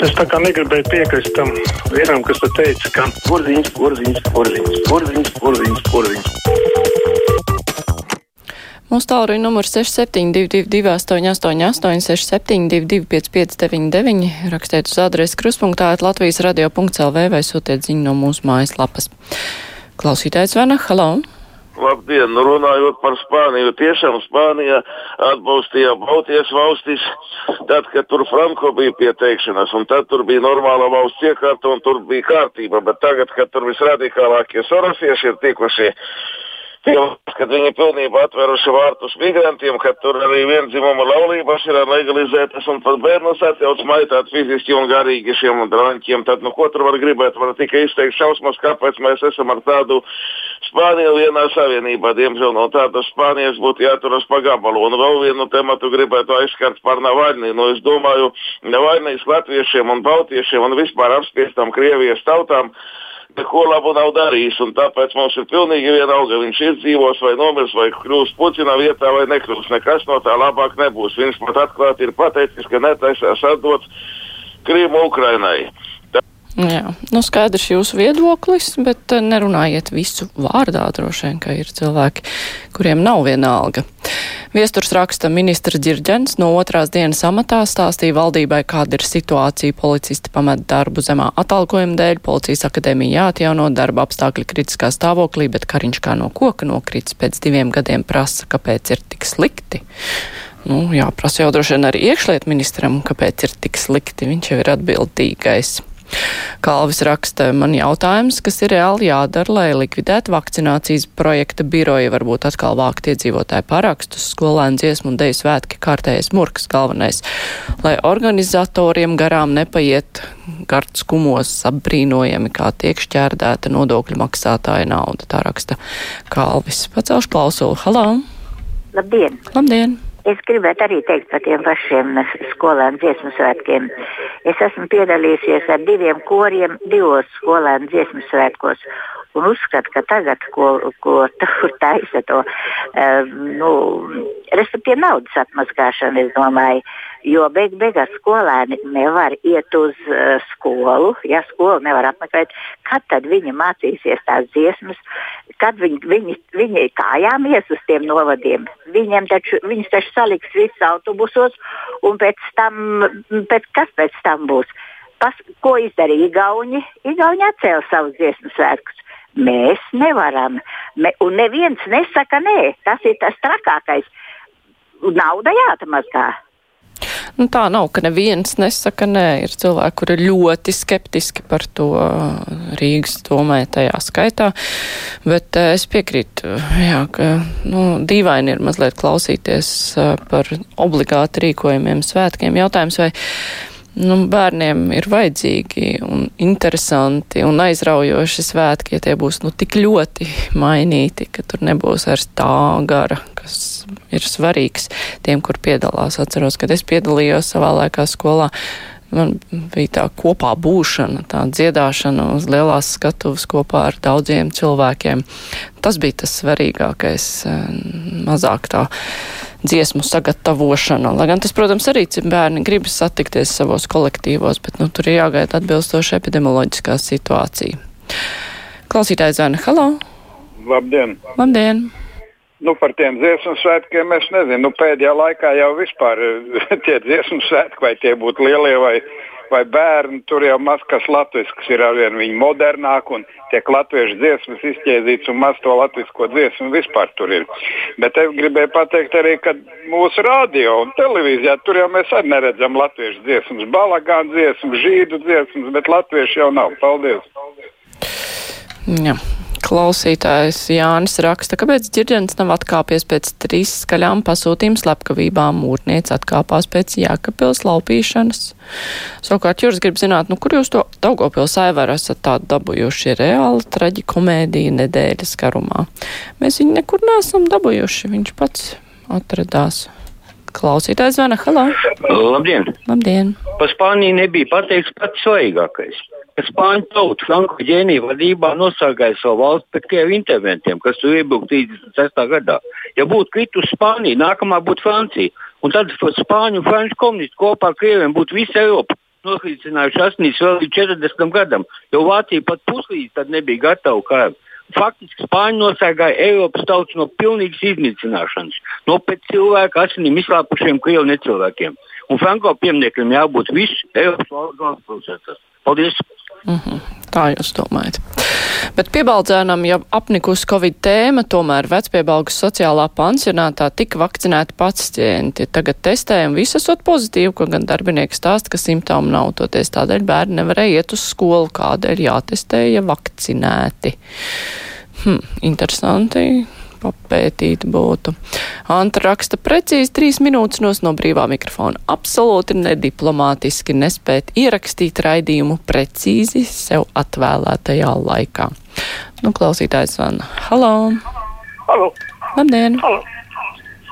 Es tā kā negribēju piekrist tam vienam, kas te teica, ka porziņš, porziņš, porziņš, porziņš, porziņš, porziņš. Mūsu tālruņa numurs 6722, 888, 672, 559, rakstiet uz adresi kruspunktā, Latvijas radio.clv vai sūtiet ziņu no mūsu mājaslapas. Klausītājs Vana, halo! Labdien, nu runājot par Spāniju, tiešām Spānijā atbalstīja Baltijas valstis, tad, kad tur Franko bija pieteikšanās, un tad tur bija normāla valsts iekārta, un tur bija kārtība, bet tagad, kad tur visradikālākie sorosieši ir tikuši Pilns, kad viņi pilnībā atveruši vārtus migrantiem, ka tur arī vienzimuma laulības ir legalizētas un pat bērnus atļauts maitāt fiziski un garīgi šiem drāņķiem. Tad, nu, ko tur var gribēt? Var tikai izteikt šausmas, kāpēc mēs esam ar tādu Spāniju vienā savienībā. Diemžēl no tādas Spānijas būtu jāturas pa gabalu. Un vēl vienu tematu gribētu aizskart par Navaļnī. Nu, es domāju, Navaļnīs latviešiem un baltiešiem un vispār apspiestam Krievijas tautām neko labu nav darījis. Tāpēc mums ir pilnīgi vienalga, viņš izdzīvos vai nomirs, vai kļūs Puķina vietā, vai nekļūs. Nekas no tā labāk nebūs. Viņš pat atklāti ir pateicis, ka netaisās atdot Krīmu Ukrainai. Jā, nu skaidrs jūsu viedoklis, bet eh, nerunājiet visu vārdā droši vien, ka ir cilvēki, kuriem nav viena alga. Viesturs raksta ministra Dzirģens no otrās dienas amatā stāstīja valdībai, kāda ir situācija. Policisti pamet darbu zemā atalgojuma dēļ, policijas akadēmija jāatjauno darba apstākļi kritiskā stāvoklī, bet kariņš kā no koka nokrits pēc diviem gadiem prasa, kāpēc ir tik slikti. Nu, jā, prasa jau droši vien arī iekšliet ministram, kāpēc ir tik slikti. Viņš jau ir atbildīgais. Kalvis raksta man jautājums, kas ir reāli jādara, lai likvidētu vakcinācijas projekta biroja, varbūt atkal vākt iedzīvotāju parakstus, skolēnu dziesmu un deju svētki kārtējais murks galvenais, lai organizatoriem garām nepaiet gards kumos apbrīnojami, kā tiek šķērdēta nodokļu maksātāja nauda. Tā raksta Kalvis. Pacelšu klausulu. Halā! Labdien! Labdien! Es gribētu arī teikt par tiem pašiem skolēnu dziesmu svētkiem. Es esmu piedalījusies ar diviem koriem divos skolēnu dziesmu svētkos. Un uzskatu, ka tagad, ko, ko tur taisa to, uh, nu, respektīvi naudas atmaskāšana, es domāju, jo beig beigās skolēni nevar iet uz uh, skolu, ja skolu nevar apmeklēt, kad tad viņi mācīsies tās dziesmas, kad viņi, viņi, viņi kājām ies uz tiem novadiem. Viņiem taču, viņus taču saliks visus autobusos, un pēc tam, pēc, kas pēc tam būs? Pas, ko izdarīja Igauni? Igauni atcēla savus dziesmu svētkus. Mēs nevaram, Me, un neviens nesaka nē. Tas ir tas trakākais. Nauda jāatmazgā. Nu, tā nav, ka neviens nesaka nē. Ir cilvēki, kuri ir ļoti skeptiski par to Rīgas domē tajā skaitā. Bet uh, es piekrītu, jā, ka nu, dīvaini ir mazliet klausīties par obligāti rīkojumiem svētkiem. Jautājums, vai nu, bērniem ir vajadzīgi un interesanti un aizraujoši svētki, ja tie būs nu, tik ļoti mainīti, ka tur nebūs vairs tā gara, kas ir svarīgs tiem, kur piedalās. Atceros, kad es piedalījos savā laikā skolā. Man bija tā kopā būšana, tā dziedāšana uz lielās skatuves kopā ar daudziem cilvēkiem. Tas bija tas svarīgākais, mazāk tā dziesmu sagatavošana. Lai gan tas, protams, arī bērni grib satikties savos kolektīvos, bet nu, tur ir jāgaida atbilstoši epidemioloģiskā situācija. Klausītājs Zana, halo! Labdien! Labdien! Nu, par tiem dziesmu svētkiem es nezinu. Nu, pēdējā laikā jau vispār tie dziesmu svētki, vai tie būtu lielie vai vai bērni, tur jau maz kas latvisks ir arvien viņi modernāk un tiek latviešu dziesmas izķēzīts un maz to latvisko dziesmu vispār tur ir. Bet es gribēju pateikt arī, ka mūsu radio un televīzijā tur jau mēs arī neredzam latviešu dziesmas, balagānu dziesmas, žīdu dziesmas, bet latviešu jau nav. Paldies! Jā. Klausītājs Jānis raksta, kāpēc ģirģents nav atkāpies pēc trīs skaļām pasūtījuma slepkavībām, mūrniec atkāpās pēc Jēkabils laupīšanas. Savukārt Jūras grib zināt, nu kur jūs to Daugopils aivaru esat tādu dabūjuši reāli traģikomēdija nedēļas garumā. Mēs viņu nekur neesam dabūjuši, viņš pats atradās. Klausītājs zvana, halā! Labdien! Labdien! Pa Spāniju nebija pateikts pats svarīgākais ka Spāņu tauta Franko ģēnija vadībā nosargāja savu valsti pret Krievu interventiem, kas tur iebrauca 36. gadā. Ja būtu kritus Spānija, nākamā būtu Francija. Un tad Spāņu un Franču komunisti kopā ar Krieviem būtu visa Eiropa. nokristinājuši asnīs vēl līdz 40 gadam, jo Vācija pat puslīdz tad nebija gatava karam. Faktiski Spāņi nosēgāja Eiropas tautas no pilnīgas iznīcināšanas, no pēc cilvēka asinīm izslāpušiem krievu necilvēkiem. Un Franko pieminiekam jābūt visu Eiropas galvaspilsētās. Paldies! Mm -hmm. Tā jūs domājat. Bet piebaldzēnam jau apnikusi Covid tēma, tomēr vecpiebalgas sociālā pansionātā tika vakcinēti pacienti. Tagad testējam visu esot pozitīvu, ko gan darbinieki stāsta, ka simptomu nav. Toties tādēļ bērni nevarēja iet uz skolu, kādēļ jātestēja vakcinēti. Hm, interesanti papētīt būtu. Anta raksta precīzi trīs minūtes nos no brīvā mikrofona. Absolūti nediplomātiski nespēt ierakstīt raidījumu precīzi sev atvēlētajā laikā. Nu, klausītājs van. Halo! Halo! Labdien! Halo!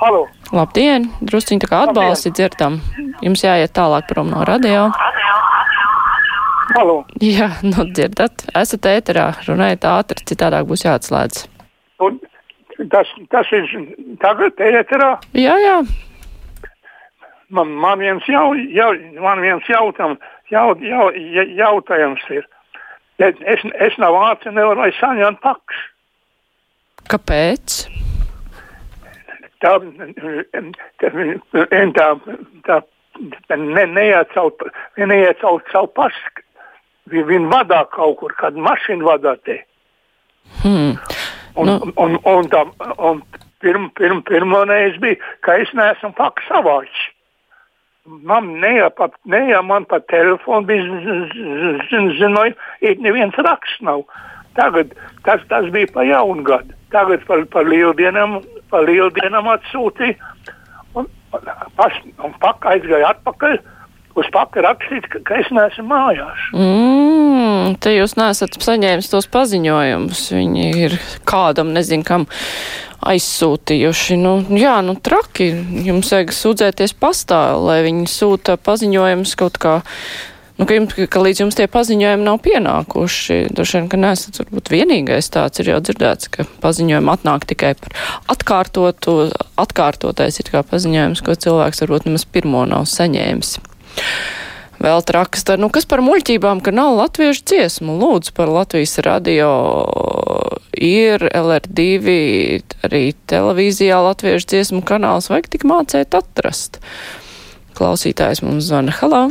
Halo! Labdien! Drusciņ tā kā atbalsti dzirdam. Jums jāiet tālāk prom no radio. Halo! Jā, nu dzirdat, esat ēterā, runājiet ātri, citādāk būs jāatslēdz. Tas, tas ir tagad ēterā. Jā, jā. Man, man viens, jau, jau, man viens jautam, jau, jau, jautājums ir. Es, es nav vācu, nevaru saņemt paks. Kāpēc? Tā, tā, tā, tā, ne, neiecelt, neiecelt savu pašu. Viņa vadā kaut kur, kad mašīna vadā te. Hmm. Un, nu. un, un, tā, un pirm, pirm, pirmo reizi bija, ka es neesmu paks savāds. Man neja, pat, neja man pa telefonu bija zināja, it neviens raksts nav. Tagad tas, tas bija pa jaunu gadu. Tagad par, par lieldienām, par lieldienām atsūtīja. Un, pas, un pak aizgāja atpakaļ uz paka rakstīt, ka, ka es neesmu mājās. Mm, te jūs nesat saņēmis tos paziņojumus. Viņi ir kādam, nezinu, kam aizsūtījuši. Nu, jā, nu traki. Jums vajag sūdzēties pastā, lai viņi sūta paziņojumus kaut kā. Nu, ka, jums, ka līdz jums tie paziņojumi nav pienākuši. Droši vien, ka nesat varbūt vienīgais tāds ir jau dzirdēts, ka paziņojumi atnāk tikai par atkārtotu, atkārtotais ir kā paziņojums, ko cilvēks varbūt nemaz pirmo nav saņēmis. Vēl raksta, nu kas par muļķībām, ka nav latviešu dziesmu. Lūdzu par Latvijas radio ir LR2, arī televīzijā latviešu dziesmu kanāls, vajag tik mācēt atrast. Klausītājs mums zvana. Halo!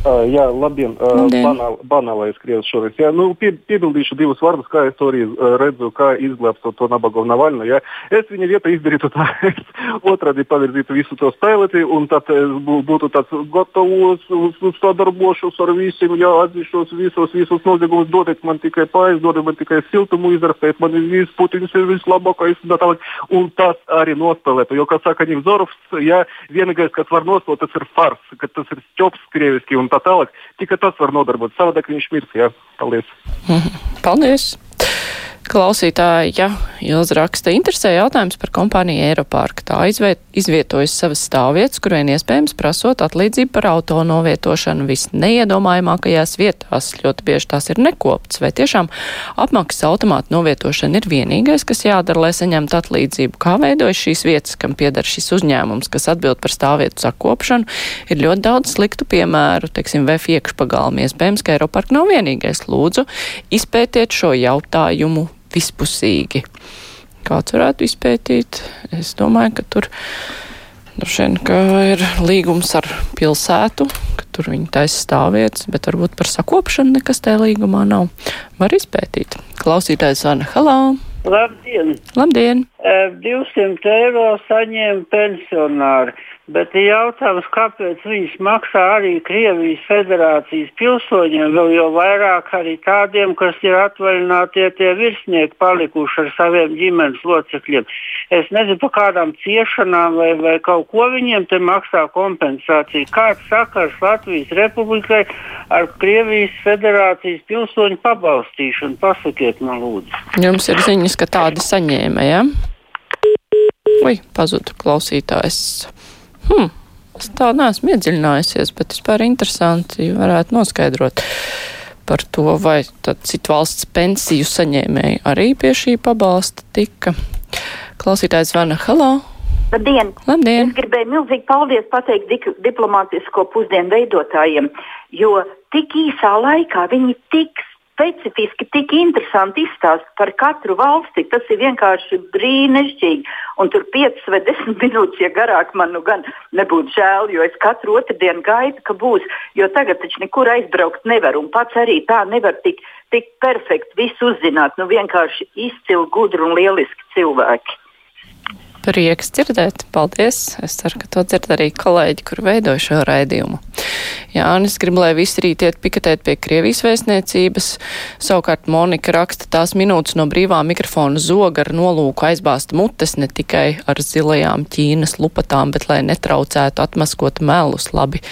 Uh, jā, labdien, uh, banāl, banālais krievs šoreiz. Jā, nu, pie, piebildīšu divus vārdus, kā es to arī uh, redzu, kā izglābstot to nabago Navalnu. Jā. Es viņa vietā izdarītu tā, es otrādi pavirzītu visu to spēleti, un tad es būtu tāds gatavs uz, uz to darbošos ar visiem, jā, atzīšos visos, visos noziegumus, dodiet man tikai paies, dodiet man tikai siltumu, izrastēt man viss Putins ir vislabākais, un tā tālāk. Un tas arī nospēlētu, jo, kā saka Nivzorovs, jā, vienīgais, kas var nospēlēt, tas ir fars, ka tas ir ķops krieviski. Un tā tālāk. Tikai tas var nodarbot. Savādāk viņš mirs. Jā, paldies. Paldies! Klausītāja Ilza raksta interesē jautājums par kompāniju Eiropārka. Tā izviet, izvietojas savas stāvvietas, kur vien iespējams prasot atlīdzību par auto novietošanu visneiedomājamākajās vietās. Ļoti bieži tās ir nekoptas. Vai tiešām apmaksas automāta novietošana ir vienīgais, kas jādara, lai saņemtu atlīdzību? Kā veidojas šīs vietas, kam pieder šis uzņēmums, kas atbild par stāvvietu sakopšanu? Ir ļoti daudz sliktu piemēru, teiksim, VF iekšpagalmi. Iespējams, ka Eiropārka nav vienīgais. Lūdzu, izpētiet šo jautājumu vispusīgi. Kāds varētu izpētīt? Es domāju, ka tur droši vien, ka ir līgums ar pilsētu, ka tur viņi taisa stāvvietas, bet varbūt par sakopšanu nekas tajā līgumā nav. Var izpētīt. Klausītājs Anna Halā. Labdien! Labdien! 200 eiro saņēma pensionāri. Bet ir jautājums, kāpēc viņas maksā arī Krievijas federācijas pilsoņiem, vēl jau vairāk arī tādiem, kas ir atvaļinātie tie virsnieki palikuši ar saviem ģimenes locekļiem. Es nezinu, par kādām ciešanām vai, vai kaut ko viņiem te maksā kompensāciju. Kāds sakars Latvijas republikai ar Krievijas federācijas pilsoņu pabalstīšanu? Pasakiet man lūdzu. Jums ir ziņas, ka tādi saņēma, ja? Ui, pazuda klausītājs. Hmm, tā neesmu iedziļinājusies, bet vispār interesanti varētu noskaidrot par to, vai tad citu valsts pensiju saņēmēji arī pie šī pabalsta tika. Klausītājs Vana Halā. Labdien! Labdien! Es gribēju milzīgi paldies pateikt dik diplomātisko pusdienu veidotājiem, jo tik īsā laikā viņi tik specifiski, tik interesanti izstāsta par katru valsti. Tas ir vienkārši brīnišķīgi. Un tur 5 vai 10 minūtes, ja garāk man nu gan nebūtu žēl, jo es katru otrdienu gaidu, ka būs. Jo tagad taču nekur aizbraukt nevar, un pats arī tā nevar tik, tik perfekti visu uzzināt. Nu vienkārši izcili, gudri un lieliski cilvēki. Prieks dzirdēt, paldies. Es ceru, ka to dzird arī kolēģi, kur veidoja šo raidījumu. Jānis grib, lai visi rīt iet piketēt pie Krievijas vēstniecības. Savukārt Monika raksta tās minūtes no brīvā mikrofona zoga ar nolūku aizbāzt mutes ne tikai ar zilajām Ķīnas lupatām, bet lai netraucētu atmaskot melus labi,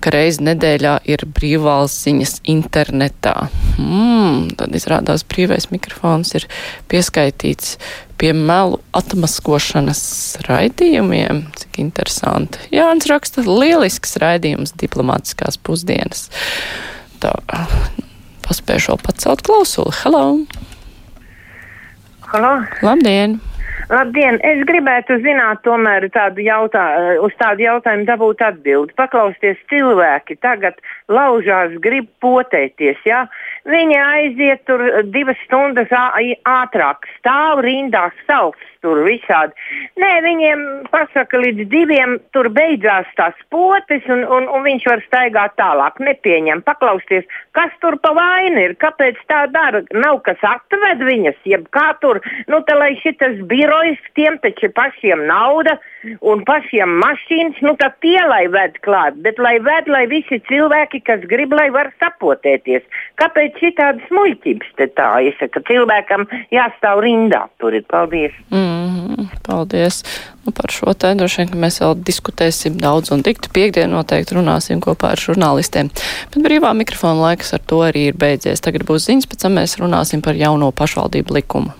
ka reizi nedēļā ir brīvvalsts ziņas internetā. Mm, tad izrādās brīvais mikrofons ir pieskaitīts pie melu atmaskošanas raidījumiem. Cik interesanti. Jānis raksta lielisks raidījums diplomātiskās pusdienas. Tā, paspēju šo pacelt klausuli. Hello! Halo! Labdien! Labdien! Es gribētu zināt, tomēr tādu jautā, uz tādu jautājumu dabūt atbildi. Paklausties cilvēki tagad laužās, grib potēties, jā. Ja? Viņi aiziet tur divas stundas ātrāk, stāv rindā, sauc tur visādi. Nē, viņiem pasaka, līdz diviem tur beidzās tās potes, un, un, un viņš var staigāt tālāk. Nepieņem, paklausties, kas tur pa vainu ir, kāpēc tā dara. Nav kas atved viņas, jeb kā tur, nu, tā lai šitas birojs, tiem taču pašiem nauda un pašiem mašīnas, nu, tad tie lai ved klāt, bet lai ved, lai visi cilvēki, kas grib, lai var sapotēties. Kāpēc šitādas muļķības te tā? Es saku, cilvēkam jāstāv rindā. Tur ir paldies. Mm, paldies. Nu, par šo te droši vien, ka mēs vēl diskutēsim daudz un diktu piekdienu noteikti runāsim kopā ar žurnālistiem. Bet brīvā mikrofona laiks ar to arī ir beidzies. Tagad būs ziņas, pēc tam mēs runāsim par jauno pašvaldību likumu.